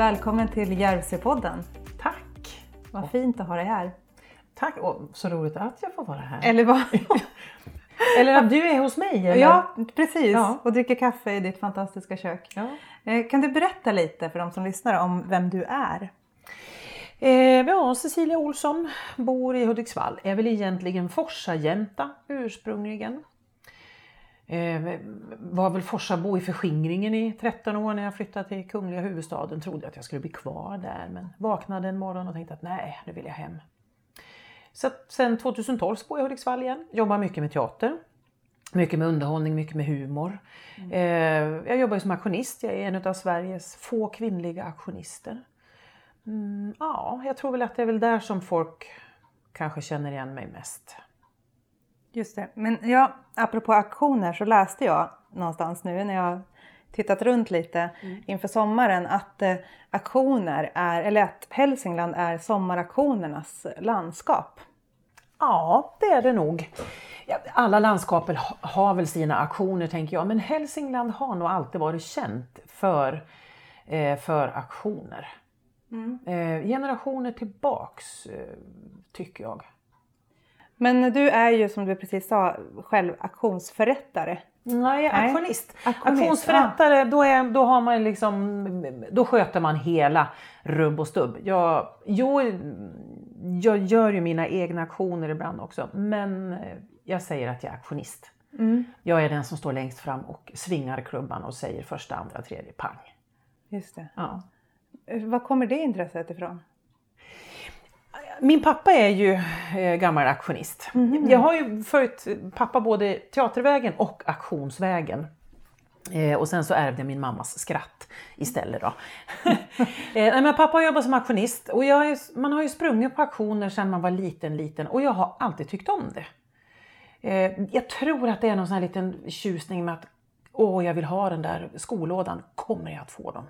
välkommen till Järvsöpodden. Tack! Vad fint att ha dig här. Tack och så roligt att jag får vara här. Eller vad? Eller att du är hos mig? Eller? Ja, precis. Ja. Och dricker kaffe i ditt fantastiska kök. Ja. Eh, Kan du berätta lite för de som lyssnar om vem du är? Eh, ja, Cecilia Olsson bor i Hudiksvall. Är väl egentligen Forsajämta ursprungligen. Eh, var väl Forsabo i förskingringen i 13 år när jag flyttade till kungliga huvudstaden. Trodde att jag skulle bli kvar där men vaknade en morgon och tänkte att nej, nu vill jag hem. Så att sen 2012 så bor jag i Hudiksvall igen. Jobbar mycket med teater. Mycket med underhållning, mycket med humor. Eh, jag jobbar ju som auktionist. Jag är en av Sveriges få kvinnliga auktionister. Mm, ja, jag tror väl att det är väl där som folk kanske känner igen mig mest. Just det. Men ja, apropå auktioner så läste jag någonstans nu när jag tittat runt lite inför sommaren att eh, auktioner är, eller att Hälsingland är sommarauktionernas landskap. Ja, det är det nog. Alla landskapen ha- har väl sina aktioner tänker jag, men Hälsingland har nog alltid varit känt för, eh, för aktioner. Eh, generationer tillbaks eh, tycker jag. Men du är ju som du precis sa själv auktionsförrättare. Nej, jag är auktionist. Auktionsförrättare, då, är, då har man liksom, då sköter man hela rubb och stubb. Jag, jag, jag gör ju mina egna auktioner ibland också, men jag säger att jag är auktionist. Jag är den som står längst fram och svingar klubban och säger första, andra, tredje, pang. Just det. Ja. Var kommer det intresset ifrån? Min pappa är ju eh, gammal auktionist. Jag har ju följt pappa både teatervägen och auktionsvägen. Eh, och sen så ärvde jag min mammas skratt istället då. eh, men pappa har jobbat som auktionist och ju, man har ju sprungit på auktioner sedan man var liten, liten och jag har alltid tyckt om det. Eh, jag tror att det är någon sån här liten tjusning med att åh, jag vill ha den där skolådan. Kommer jag att få dem?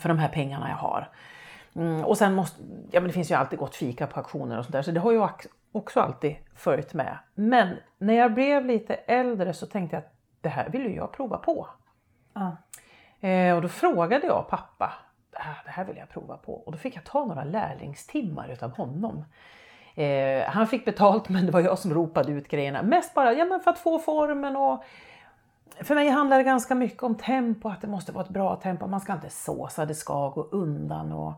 För de här pengarna jag har. Mm, och sen måste, ja men det finns ju alltid gott fika på auktioner och sånt där, så det har jag ac- också alltid följt med. Men när jag blev lite äldre så tänkte jag att det här vill ju jag prova på. Ja. Eh, och då frågade jag pappa, ah, det här vill jag prova på. Och då fick jag ta några lärlingstimmar utav honom. Eh, han fick betalt men det var jag som ropade ut grejerna. Mest bara ja, men för att få formen och för mig handlar det ganska mycket om tempo, att det måste vara ett bra tempo. Man ska inte såsa, det ska gå undan. Och...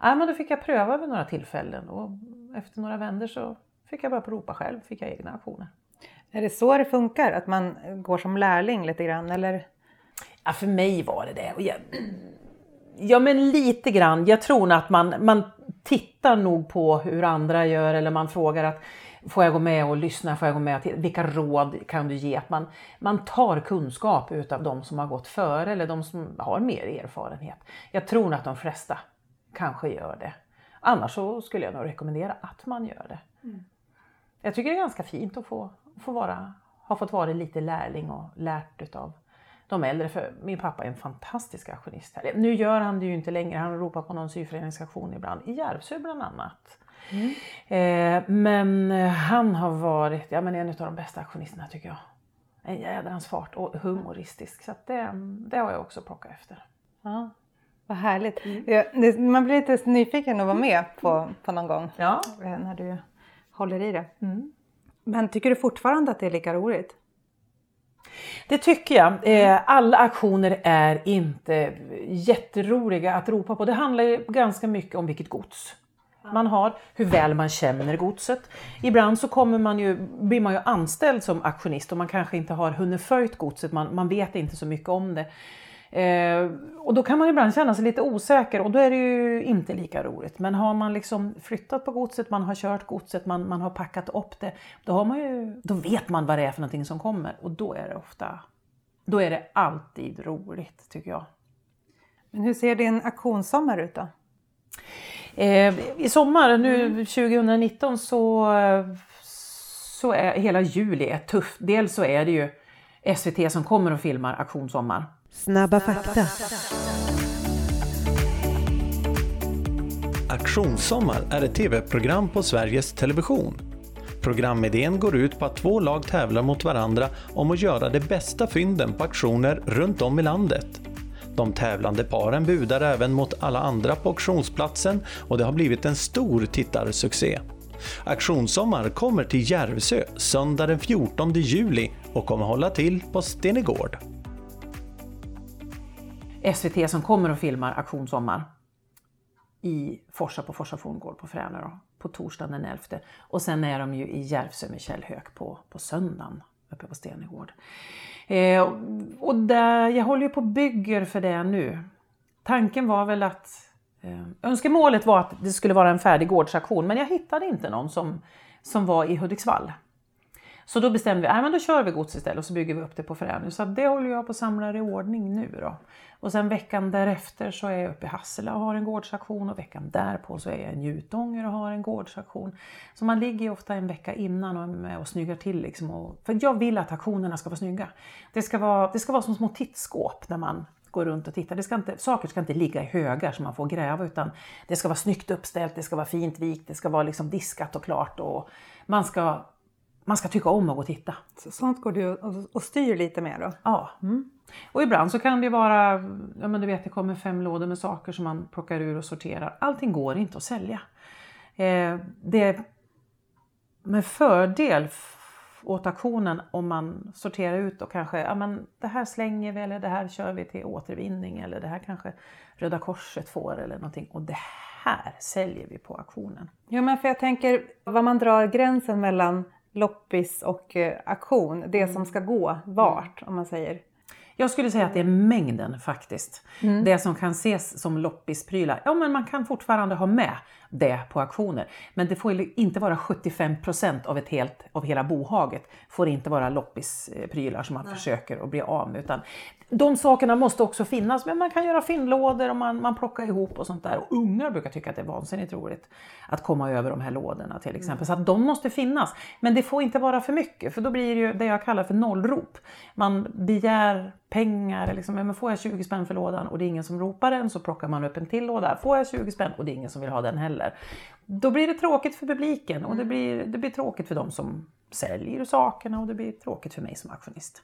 Ja, men då fick jag pröva vid några tillfällen och efter några vändor så fick jag börja ropa själv, fick jag egna aktioner. Är det så det funkar? Att man går som lärling lite grann? Eller? Ja, för mig var det det. Ja, men lite grann. Jag tror att man, man tittar nog på hur andra gör eller man frågar att får jag gå med och lyssna, får jag gå med vilka råd kan du ge? Att man, man tar kunskap utav de som har gått före eller de som har mer erfarenhet. Jag tror att de flesta kanske gör det. Annars så skulle jag nog rekommendera att man gör det. Jag tycker det är ganska fint att få, få vara, ha fått vara lite lärling och lärt utav de äldre. För min pappa är en fantastisk auktionist. Nu gör han det ju inte längre, han ropar på någon syföreningsaktion ibland. I Järvsö bland annat. Eh, men eh, han har varit ja, men en av de bästa auktionisterna tycker jag. En jädrans fart och humoristisk. Så det, det har jag också plockat efter. Ja, vad härligt. Det, man blir lite nyfiken att vara med på, på någon gång Ja. eh, när du håller i det. Men tycker du fortfarande att det är lika roligt? Det tycker jag. Eh, alla aktioner är inte jätteroliga att ropa på. Det handlar ju ganska mycket om vilket gods man har, hur väl man känner godset. Ibland så kommer man ju, blir man ju anställd som auktionist och man kanske inte har hunnit följt godset, man, man vet inte så mycket om det. Eh, och då kan man ibland känna sig lite osäker och då är det ju inte lika roligt. Men har man liksom flyttat på godset, man har kört godset, man, man har packat upp det, då, har man ju, då vet man vad det är för någonting som kommer och då är det ofta, då är det alltid roligt tycker jag. Men hur ser din auktionssommar ut då? Eh, I sommar, nu 2019, så, så är hela juli är tufft. Dels så är det ju SVT som kommer och filmar Auktionssommar. Snabba fakta. Auktionssommar är ett tv-program på Sveriges Television. Programidén går ut på att två lag tävlar mot varandra om att göra de bästa fynden på auktioner runt om i landet. De tävlande paren budar även mot alla andra på auktionsplatsen och det har blivit en stor tittarsuccé. Auktionssommar kommer till Järvsö söndag den 14 juli och kommer hålla till på Stenegård. SVT som kommer och filmar Auktionssommar i Forsa på Forsa forngård på Fränö då, på torsdagen den 11. Och sen är de ju i Järvsö med Kjell Höök på, på söndagen uppe på Stenegård. Eh, och där, jag håller ju på och bygger för det nu. Tanken var väl att eh, önskemålet var att det skulle vara en färdig gårdsaktion men jag hittade inte någon som, som var i Hudiksvall. Så då bestämde vi, att då kör vi gods istället och så bygger vi upp det på förändring. Så det håller jag på att samla i ordning nu då. Och sen veckan därefter så är jag uppe i Hassela och har en gårdsaktion och veckan därpå så är jag i Njutånger och har en gårdsaktion. Så man ligger ofta en vecka innan och är med och snyggar till liksom. Och, för jag vill att aktionerna ska vara snygga. Det ska vara, det ska vara som små tittskåp när man går runt och tittar. Det ska inte, saker ska inte ligga i högar som man får gräva utan det ska vara snyggt uppställt, det ska vara fint vikt, det ska vara liksom diskat och klart och man ska man ska tycka om att gå och titta. Så sånt går du och, styr lite med då? Ja. Mm. Och ibland så kan det vara, ja men du vet det kommer fem lådor med saker som man plockar ur och sorterar. Allting går inte att sälja. Eh, det är med fördel åt auktionen om man sorterar ut och kanske, ja men det här slänger vi eller det här kör vi till återvinning eller det här kanske Röda Korset får eller någonting och det här säljer vi på auktionen. Ja men för jag tänker vad man drar gränsen mellan loppis och eh, aktion. Det som ska gå vart om man säger. Jag skulle säga att det är mängden faktiskt. Mm. Det som kan ses som loppisprylar, ja men man kan fortfarande ha med det på auktioner. Men det får inte vara 75 av, ett helt, av hela bohaget får inte vara loppisprylar som man Nej. försöker att bli av med. Utan de sakerna måste också finnas, men man kan göra fyndlådor och man, man plockar ihop och sånt där. Och ungar brukar tycka att det är vansinnigt roligt att komma över de här lådorna till exempel. Mm. Så att de måste finnas. Men det får inte vara för mycket, för då blir det ju det jag kallar för nollrop. Man begär pengar, liksom, men får jag 20 spänn för lådan och det är ingen som ropar den så plockar man upp en till låda. Får jag 20 spänn och det är ingen som vill ha den heller. Då blir det tråkigt för publiken och det mm. blir, det blir tråkigt för de som säljer sakerna och det blir tråkigt för mig som auktionist.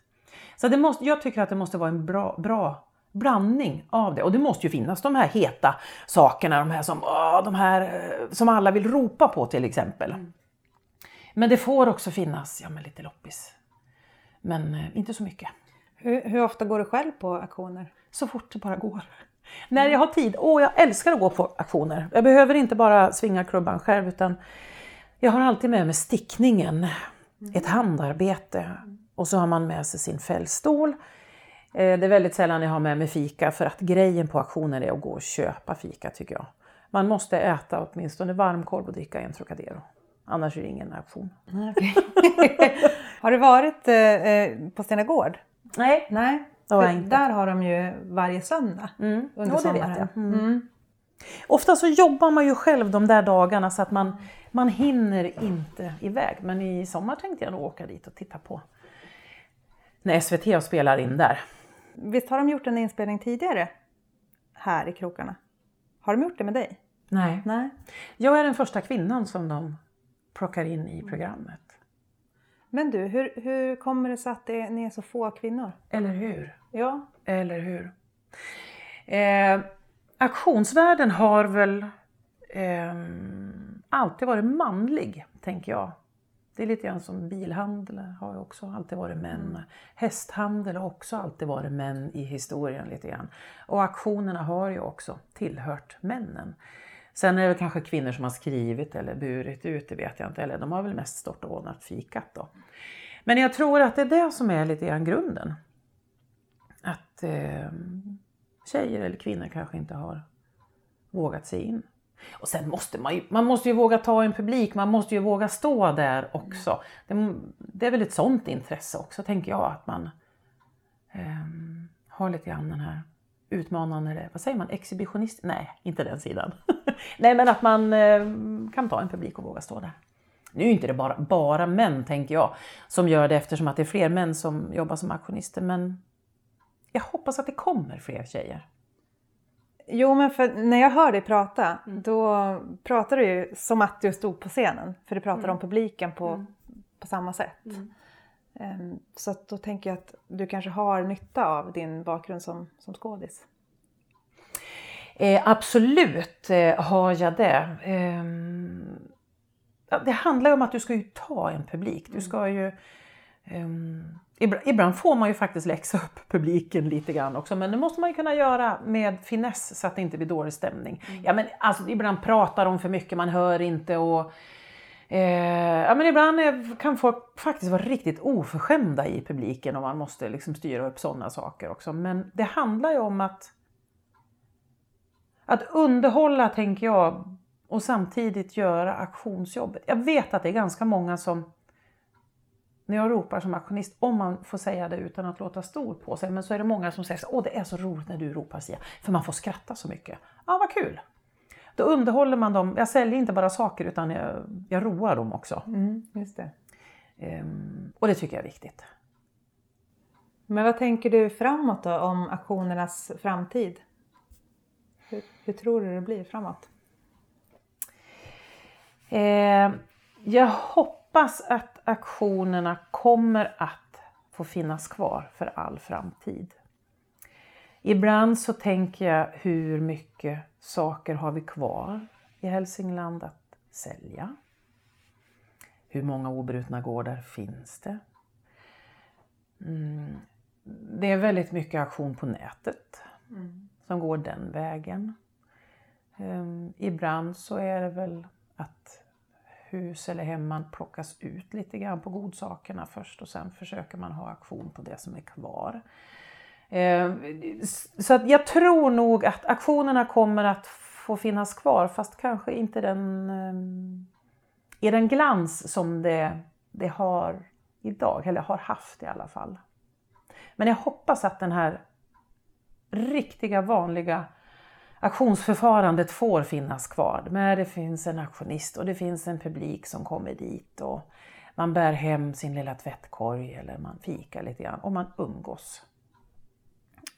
Så det måste, jag tycker att det måste vara en bra, bra blandning av det. Och det måste ju finnas de här heta sakerna, de här som, åh, de här, eh, som alla vill ropa på till exempel. Mm. Men det får också finnas ja, men lite loppis. Men eh, inte så mycket. Hur, hur, ofta går du själv på auktioner? Så fort det bara går. När jag har tid. Åh, jag älskar att gå på auktioner. Jag behöver inte bara svinga klubban själv utan jag har alltid med mig stickningen, mm. ett handarbete och så har man med sig sin fällstol. Eh, det är väldigt sällan jag har med mig fika för att grejen på auktioner är att gå och köpa fika tycker jag. Man måste äta åtminstone varmkorv och dricka en Trocadero. Annars är det ingen auktion. har du varit eh, eh på Stena Gård? Nej. Nej. Där har de ju varje söndag mm. under jo, sommaren. Mm. Mm. Ofta så jobbar man ju själv de där dagarna så att man, man hinner inte iväg. Men i sommar tänkte jag nog åka dit och titta på när SVT spelar in där. Visst har de gjort en inspelning tidigare här i krokarna? Har de gjort det med dig? Nej. Nej. Jag är den första kvinnan som de plockar in i programmet. Men du, hur, hur kommer det sig att det, ni är så få kvinnor? Eller hur? Ja. Eller hur? Eh, auktionsvärlden har väl eh, alltid varit manlig, tänker jag. Det är lite grann som bilhandel har också alltid varit män. Mm. Hästhandel har också alltid varit män i historien lite grann. Och auktionerna har ju också tillhört männen. Sen är det kanske kvinnor som har skrivit eller burit ut, det vet jag inte. Eller de har väl mest stått och ordnat fikat då. Men jag tror att det är det som är lite grann grunden. Att eh, tjejer eller kvinnor kanske inte har vågat sig in. Och sen måste man ju, man måste ju våga ta en publik, man måste ju våga stå där också. Det, det är väl ett sånt intresse också tänker jag, att man eh, har lite grann den här utmanande, eller vad säger man, exhibitionist? Nej, inte den sidan. Nej, men att man eh, kan ta en publik och våga stå där. Nu är inte det bara, bara män, tänker jag, som gör det eftersom att det är fler män som jobbar som auktionister, men jag hoppas att det kommer fler tjejer. Jo, men för när jag hör dig prata, mm. då pratar du ju som att du stod på scenen. För du pratar mm. om publiken på, mm. på samma sätt. Um, så då tänker jag att du kanske har nytta av din bakgrund som, som skådis. Eh, absolut eh, har jag det. Ja, det handlar ju om att du ska ju ta en publik. Du ska ju... ehm, ibland, ibland får man ju faktiskt läxa upp publiken lite grann också, men det måste man ju kunna göra med finess så att det inte blir dålig stämning. Ja, men alltså, ibland pratar de för mycket, man hör inte och Eh, ja, men ibland är, kan folk faktiskt vara riktigt oförskämda i publiken och man måste liksom styra upp sådana saker också. Men det handlar ju om att, att underhålla, tänker jag, och samtidigt göra aktionsjobbet. Jag vet att det är ganska många som, när jag ropar som aktionist, om man får säga det utan att låta stor på sig, men så är det många som säger så, åh det är så roligt när du ropar Sia, för man får skratta så mycket. Ja, vad kul! Då underhåller man dem. Jag säljer inte bara saker utan jag, jag roar dem också. Mm, just det. Ehm, och det tycker jag är viktigt. Men vad tänker du framåt då om aktionernas framtid? Hur, hur tror du det blir framåt? Ehm, jag hoppas att aktionerna kommer att få finnas kvar för all framtid. Ibland så tänker jag hur mycket saker har vi kvar i Hälsingland att sälja? Hur många obrutna gårdar finns det? Mm. Det är väldigt mycket aktion på nätet mm. som går den vägen. Um, ibland så är det väl att hus eller hemman plockas ut lite grann på godsakerna först och sen försöker man ha aktion på det som är kvar. Eh, så att jag tror nog att aktionerna kommer att få finnas kvar fast kanske inte den, eh, i den glans som det, det har idag, eller har haft i alla fall. Men jag hoppas att den här riktiga vanliga auktionsförfarandet får finnas kvar. Men det finns en auktionist och det finns en publik som kommer dit och man bär hem sin lilla tvättkorg eller man fikar lite grann och man umgås.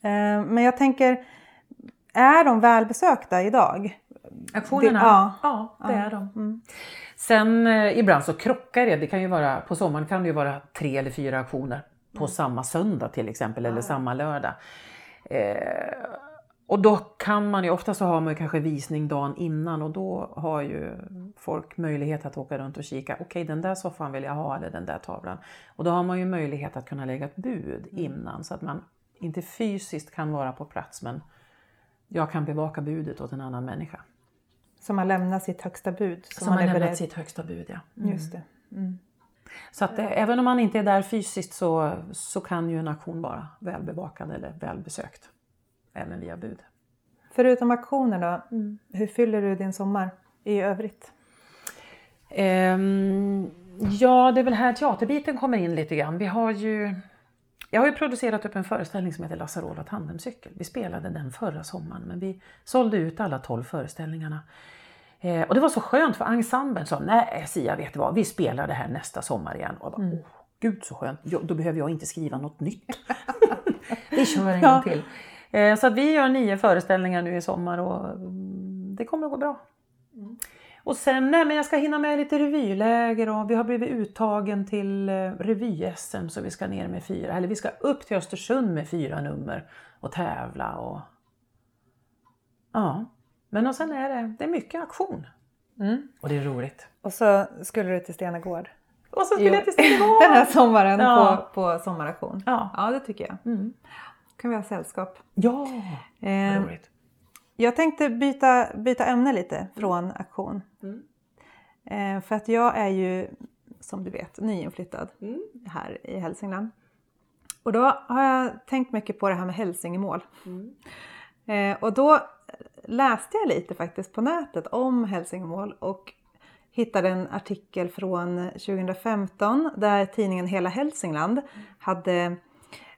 Eh, men jag tänker, är de välbesökta idag? Aktionerna? Det, ja. ja, det ja. är de. Mm. Sen eh, ibland så krockar det. det kan ju vara, på sommaren kan det ju vara tre eller fyra aktioner på mm. samma söndag till exempel eller samma lördag. Eh, och då kan man ju, ofta så har man ju kanske visning dagen innan och då har ju folk möjlighet att åka runt och kika. Okej, okay, den där soffan vill jag ha eller den där tavlan. Och då har man ju möjlighet att kunna lägga ett bud mm. innan så att man inte fysiskt kan vara på plats men jag kan bevaka budet åt en annan människa. Som har lämnat sitt högsta bud? Som, som har lämnat beredd. sitt högsta bud, ja. Mm. Just det. Mm. Så att eh, även om man inte är där fysiskt så, så kan ju en aktion vara välbevakad eller välbesökt. Även via bud. Förutom aktioner då, mm. hur fyller du din sommar i övrigt? Um, ja, det är väl här teaterbiten kommer in lite grann. Vi har ju jag har ju producerat upp en föreställning som heter Lasarola tandemcykel. Vi spelade den förra sommaren men vi sålde ut alla 12 föreställningarna. Eh, och det var så skönt för ensemblen sa nej Sia vet du vad, vi spelar det här nästa sommar igen. Och jag bara, mm. oh, Gud så skönt, då behöver jag inte skriva något nytt. vi kör en gång till. Eh, så att vi gör nio föreställningar nu i sommar och mm, det kommer att gå bra. Mm. Och sen, nej men jag ska hinna med lite revyläger och vi har blivit uttagen till eh, revy-SM så vi ska ner med fyra, eller vi ska upp till Östersund med fyra nummer och tävla och ja. Men och sen är det, det är mycket aktion. Mm. Och det är roligt. Och så skulle du till Stenagård. Och så skulle jo. jag till Stenagård! Den här sommaren ja. på, på sommaraktion. Ja. ja, det tycker jag. Mm. Kan vi ha sällskap. Ja, eh, roligt. Jag tänkte byta, byta ämne lite från aktion. Mm. Eh, för att jag är ju, som du vet, nyinflyttad mm. här i Hälsingland. Och då har jag tänkt mycket på det här med hälsingemål. Mm. Eh, och då läste jag lite faktiskt på nätet om hälsingemål och hittade en artikel från 2015 där tidningen Hela Hälsingland hade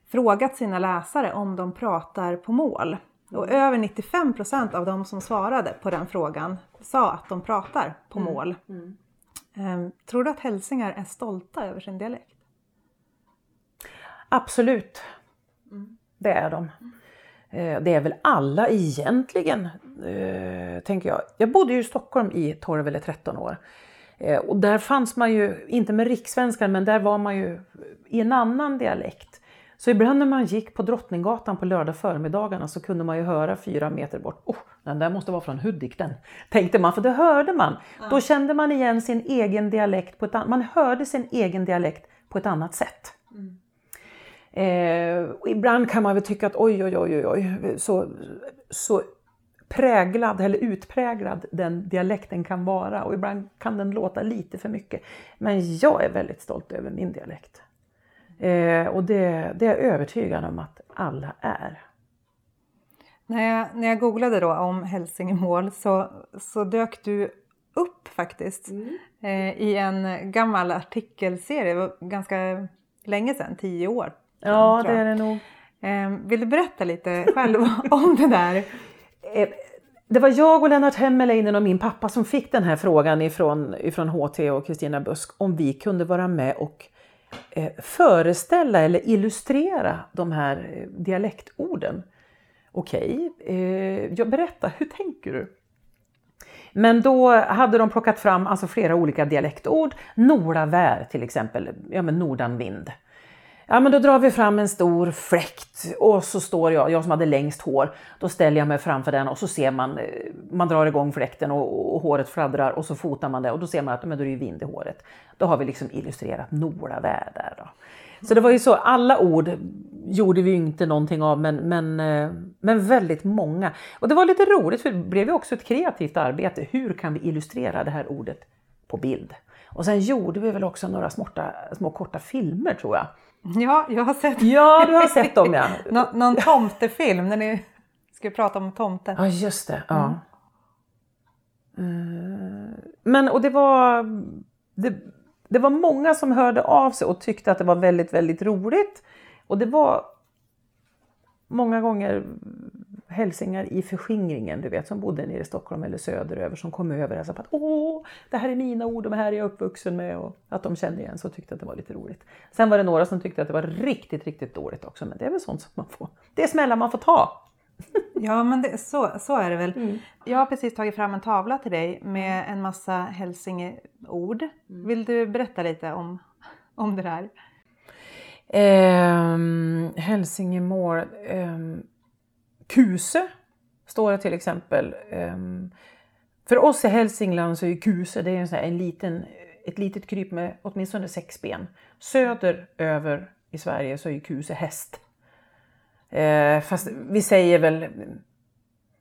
frågat sina läsare om de pratar på mål. Och över 95 procent av de som svarade på den frågan sa att de pratar på mm. mål. Mm. Um, tror du att hälsingar är stolta över sin dialekt? Absolut. Mm. Det är de. Eh, det är väl alla egentligen, eh, tänker jag. Jag bodde ju i Stockholm i 12 eller 13 år. Eh, och där fanns man ju, inte med rikssvenskan, men där var man ju i en annan dialekt. Så ibland när man gick på Drottninggatan på lördag förmiddagarna så kunde man ju höra fyra meter bort, oh, den där måste vara från Hudik den, tänkte man, för det hörde man. Då kände man igen sin egen dialekt, på ett, an- man hörde sin egen dialekt på ett annat sätt. Eh, och ibland kan man väl tycka att oj, oj, oj, oj, oj så, så präglad eller utpräglad den dialekten kan vara och ibland kan den låta lite för mycket. Men jag är väldigt stolt över min dialekt. Eh, och det, det är jag övertygad om att alla är. När jag, när jag googlade då om Hälsingemål så, så dök du upp faktiskt eh, i en gammal artikelserie, ganska länge sedan, tio år. Ja, det är det nog. Eh, vill du berätta lite själv om det där? Eh, Det var jag och Lennart Hemmeleinen och min pappa som fick den här frågan ifrån, ifrån HT och Kristina Busk om vi kunde vara med och Eh, föreställa eller illustrera de här eh, dialektorden. Okej, okay, jag berätta, hur tänker du? Men då hade de plockat fram alltså flera olika dialektord. Nolavär till exempel, ja men nordanvind. Ja men då drar vi fram en stor fläkt och så står jag, jag som hade längst hår, då ställer jag mig framför den och så ser man, eh, man drar igång fläkten och, och håret fladdrar och så fotar man det och då ser man att men då är det vind i håret. Då har vi liksom illustrerat Nolavär där då. Så det var ju så, alla ord gjorde vi ju inte någonting av men, men, eh, men väldigt många. Och det var lite roligt för det blev ju också ett kreativt arbete. Hur kan vi illustrera det här ordet på bild? Och sen gjorde vi väl också några smårta, små korta filmer tror jag. Ja, jag har sett Ja, du har sett dem ja. Nå- någon tomtefilm när ni ska prata om tomte. Ja, just det. Ja. Eh, Men och det var, det, det var många som hörde av sig och tyckte att det var väldigt, väldigt roligt. Och det var många gånger hälsingar i förskingringen, du vet, som bodde nere i Stockholm eller söderöver som kom över och sa att åh, det här är mina ord, de här är jag uppvuxen med och att de kände igen så tyckte att det var lite roligt. Sen var det några som tyckte att det var riktigt, riktigt dåligt också, men det är väl sånt som man får, det är smällar man får ta. Ja, men det, så, så är det väl. Mm. Jag har precis tagit fram en tavla till dig med en massa hälsingeord. Vill du berätta lite om, om det där? Ehm, Hälsingemål. ehm, kuse står det till exempel. Ehm, för oss i Hälsingland så är kuse det är en sån en liten, ett litet kryp med åtminstone sex ben. Söder över i Sverige så är kuse häst. Eh, fast vi säger väl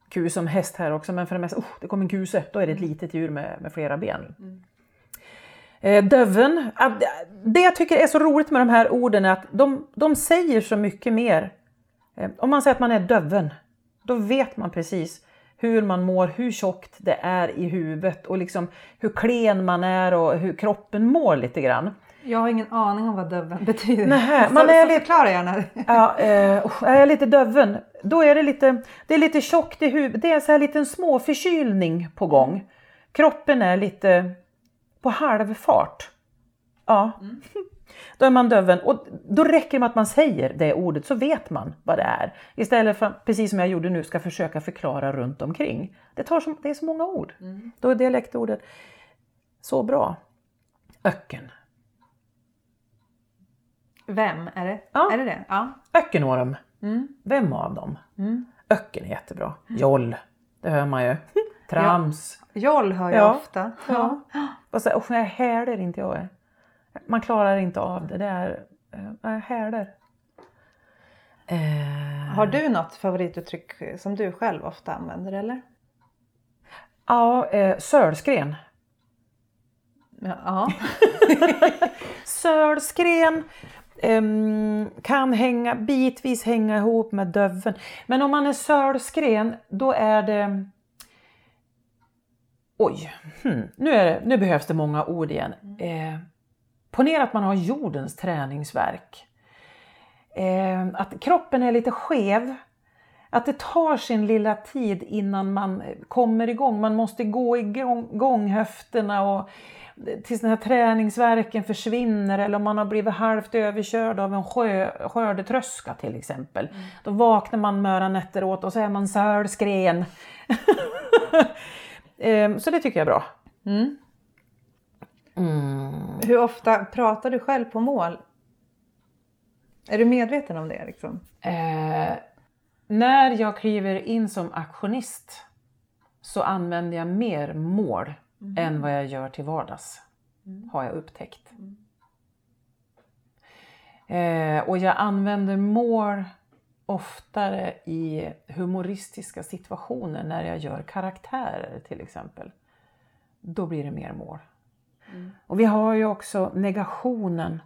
kuse som häst här också, men för det mesta, oh, det kom en kuse, då är det ett litet djur med, med flera ben. Eh, Döven, det jag tycker är så roligt med de här orden är att de, de säger så mycket mer. Eh, Om man säger att man är döven, då vet man precis hur man mår, hur tjockt det är i huvudet och liksom hur klen man är och hur kroppen mår lite grann. Jag har ingen aning om vad döven betyder. Nähä, man är lite- förklara gärna. Ja, eh, är jag lite döven, då är det lite, det är lite tjockt i huvudet. Det är så här liten småförkylning på gång. Kroppen är lite på halvfart. Ja, då är man döven. Och då räcker det med att man säger det ordet så vet man vad det är. Istället för, precis som jag gjorde nu, ska försöka förklara runt omkring. Det, tar så, det är så många ord. Då är dialektordet så bra. Öcken. Vem är det? Ja. Är det det? Ja. Öckenorm. Mm. Vem av dem? Öcken är jättebra. Joll, det hör man ju. Trams. Joll hör jag Ja. ofta. Ja. Och så, och jag häler inte jag. Man klarar inte av det. Det är, eh, häler. Eh, Har du något favorituttryck som du själv ofta använder eller? ja, eh, sölskren. Ja. Sölskren ehm, kan hänga, bitvis hänga ihop med döven. Men om man är sölskren, då är det... Oj, hmm. nu, är det, nu behövs det många ord igen. Eh, ponera att man har jordens träningsverk. Eh, att kroppen är lite skev. Att det tar sin lilla tid innan man kommer igång. Man måste gå igång höfterna och tills den här träningsverken försvinner eller om man har blivit halvt överkörd av en sjö, skördetröska till exempel. Då vaknar man möran efteråt och så är man sölskren. Ehm, så det tycker jag är bra. Mm. Mm. Hur ofta pratar du själv på mål? Är du medveten om det? Liksom? Eh, när jag kliver in som aktionist så använder jag mer mål mm. än vad jag gör till vardags. Mm. Har jag upptäckt. Mm. Eh, och jag använder mål oftare i humoristiska situationer när jag gör karaktärer till exempel. Då blir det mer mål. Mm. Och vi har ju också negationen.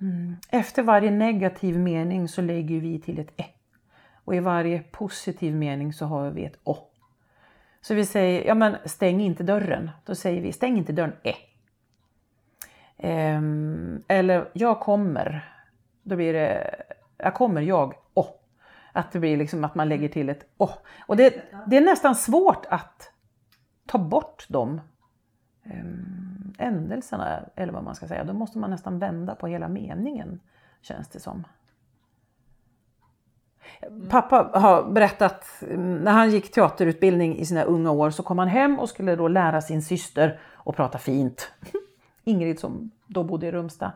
Mm. Efter varje negativ mening så lägger vi till ett e. Och i varje positiv mening så har vi ett o. Så vi säger, ja men stäng inte dörren. Då säger vi, stäng inte dörren, e. Eller jag kommer. Då blir det, jag kommer, jag, o. Att det blir liksom att man lägger till ett o. Och det, det är nästan svårt att ta bort dem. Ehm ändelserna, eller vad man ska säga. Då måste man nästan vända på hela meningen, känns det som. Pappa har berättat, när han gick teaterutbildning i sina unga år så kom han hem och skulle då lära sin syster att prata fint. Ingrid som då bodde i Rumsta.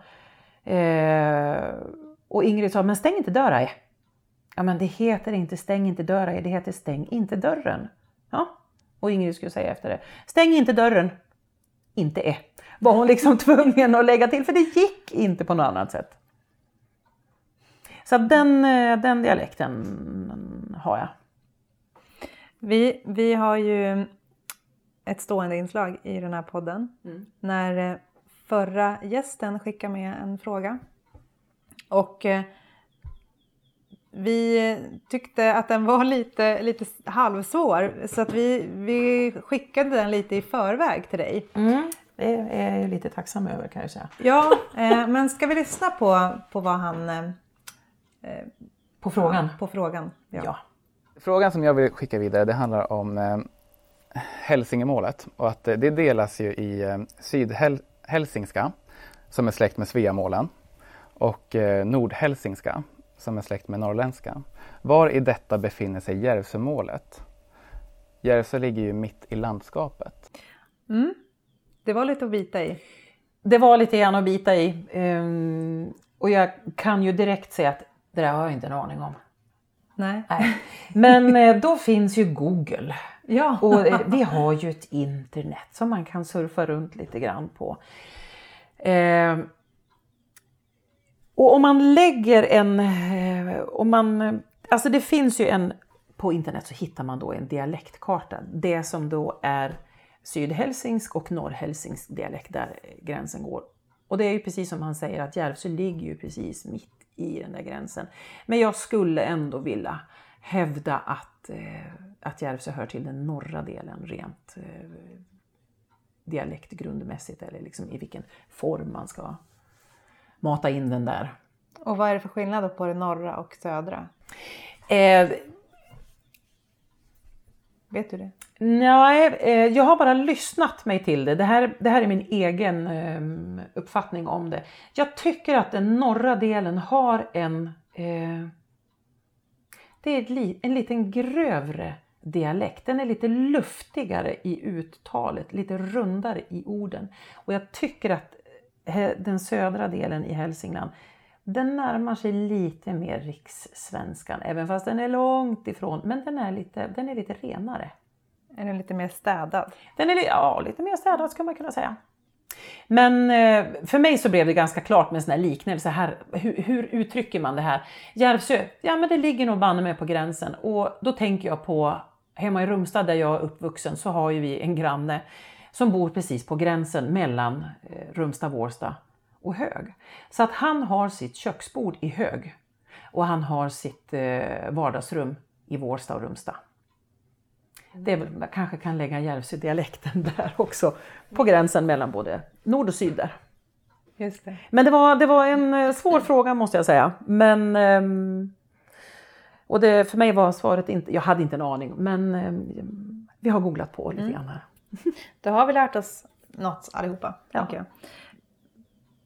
Eh, och Ingrid sa, men stäng inte dörren. Ja men det heter inte stäng inte dörren, det heter stäng inte dörren. Ja, och Ingrid skulle säga efter det, stäng inte dörren. Inte är. Var hon liksom tvungen att lägga till, för det gick inte på något annat sätt. Så den, eh, den dialekten har jag. Vi, vi har ju ett stående inslag i den här podden. Mm. När eh, förra gästen skickade med en fråga. Och eh, vi tyckte att den var lite, lite halvsvår så att vi, vi skickade den lite i förväg till dig. Mm. Det är jag lite tacksam över kan jag säga. Ja, men ska vi lyssna på, på vad han Eh, på frågan? På frågan, ja. ja. Frågan som jag vill skicka vidare det handlar om eh, Hälsingemålet och att eh, det delas ju i eh, Sydhälsingska som är släkt med Sveamålen och eh, Nordhälsingska som är släkt med norrländska. Var i detta befinner sig Järvsömålet? Järvsö ligger ju mitt i landskapet. Mm. Det var lite att bita i. Det var lite grann att bita i. Um, och jag kan ju direkt säga att det där har jag inte en aning om. Nej. Nej. Men eh, då finns ju Google. Ja. Och eh, vi har ju ett internet som man kan surfa runt lite grann på. Eh, och om man lägger en... Eh, om man, alltså det finns ju en... På internet så hittar man då en dialektkarta. Det som då är sydhälsingsk och norrhälsingsk dialekt där gränsen går. Och det är ju precis som han säger att Järvsö ligger ju precis mitt i den där gränsen. Men jag skulle ändå vilja hävda att, eh, att Järvsö hör till den norra delen rent eh, dialektgrundmässigt eller liksom i vilken form man ska mata in den där. Och vad är det för skillnad på det norra och södra? Eh, Vet du det? Nej, eh, jag har bara lyssnat mig till det. Det här, det här är min egen eh, uppfattning om det. Jag tycker att den norra delen har en... Eh, det är li, en liten grövre dialekt. Den är lite luftigare i uttalet, lite rundare i orden. Och jag tycker att eh, den södra delen i Hälsingland den närmar sig lite mer rikssvenskan, även fast den är långt ifrån. Men den är lite, den är lite renare. Är den lite mer städad? Den är ja, lite mer städad skulle man kunna säga. Men eh, för mig så blev det ganska klart med en sån här liknelse. Här, hur, hur uttrycker man det här? Järvsö, ja men det ligger nog banne med på gränsen. Och då tänker jag på, hemma i Rumstad där jag är uppvuxen så har ju vi en granne som bor precis på gränsen mellan eh, Rumstad, Vårsta och Hög. Så att han har sitt köksbord i Hög och han har sitt eh, vardagsrum i Vårsta och Rumsta. Det är, man kanske kan lägga Järvsö-dialekten där också, på gränsen mellan både nord och syd där. Just det. Men det var, det var en eh, svår fråga måste jag säga. Men, ehm, och det, för mig var svaret inte, jag hade inte en aning, men ehm, vi har googlat på lite mm. grann här. Då har vi lärt oss något allihopa. Ja.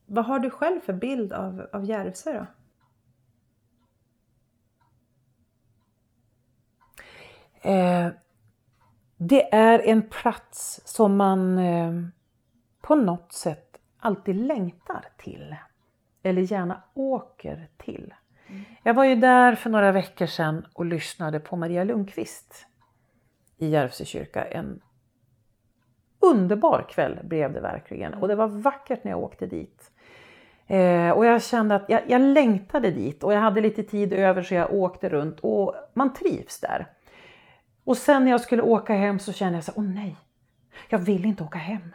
Vad har du själv för bild av, av Järvsö då? Eh, det är en plats som man eh, på något sätt alltid längtar till. eller gärna åker till. Jag var ju där för några veckor sedan och lyssnade på Maria Lundqvist i Järvsö kyrka. En underbar kväll blev det verkligen och det var vackert när jag åkte dit. Eh, och jag kände att jag, jag längtade dit och jag hade lite tid över så jag åkte runt och man trivs där. Och sen när jag skulle åka hem så kände jag så åh nej, jag vill inte åka hem.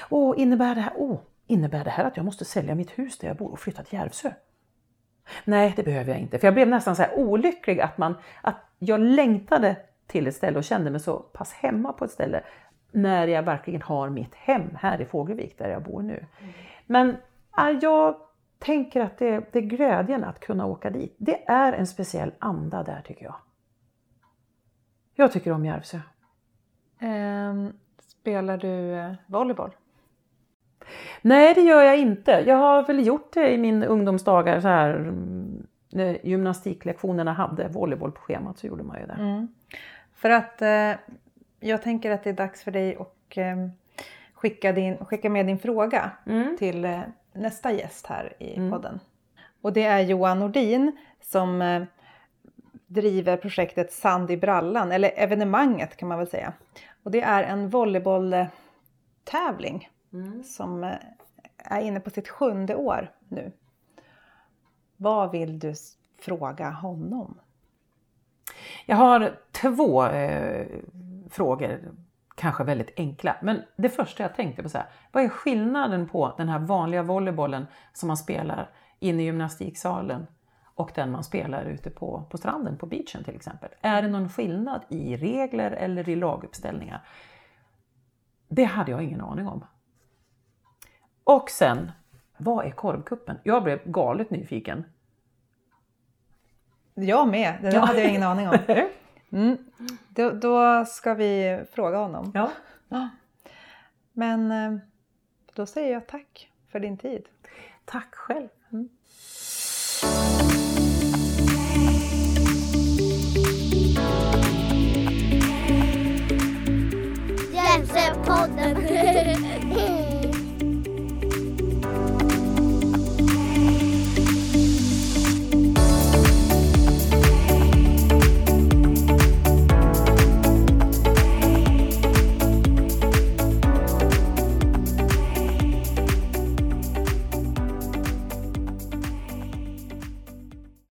Och innebär det här, oh, innebär det här att jag måste sälja mitt hus där jag bor och flytta till Järvsö? Nej, det behöver jag inte. För jag blev nästan så här olycklig att, man, att jag längtade till ett ställe och kände mig så pass hemma på ett ställe när jag verkligen har mitt hem här i Fågelvik där jag bor nu. Mm. Men jag tänker att det, det är glädjen att kunna åka dit. Det är en speciell anda där tycker jag. Jag tycker om Järvsö. Um, spelar du eh, volleyboll? Nej, det gör jag inte. Jag har väl gjort det i min ungdomsdagar så här mm, när gymnastiklektionerna hade volleyboll på schemat så gjorde man ju det. Mm. För att eh, jag tänker att det är dags för dig att eh, skicka, din, skicka med din fråga mm. till eh, nästa gäst här i mm. podden. Och det är Johan Nordin som eh, driver projektet Sand i brallan, eller evenemanget kan man väl säga. Och det är en volleybolltävling mm. som eh, är inne på sitt sjunde år nu. Vad vill du fråga honom? Jag har två eh, frågor, kanske väldigt enkla. Men det första jag tänkte på så här, vad är skillnaden på den här vanliga volleybollen som man spelar inne i gymnastiksalen och den man spelar ute på, på stranden, på beachen till exempel. Är det någon skillnad i regler eller i laguppställningar? Det hade jag ingen aning om. Och sen, vad är korvkuppen? Jag blev galet nyfiken. Jag med, det ja. hade jag ingen aning om. Mm. Då, då, ska vi fråga honom. Ja. Men eh, då säger jag tack för din tid. Tack själv. Mm. Hjälpsepodden!